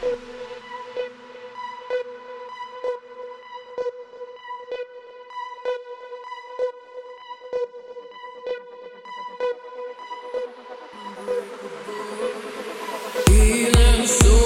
Feeling so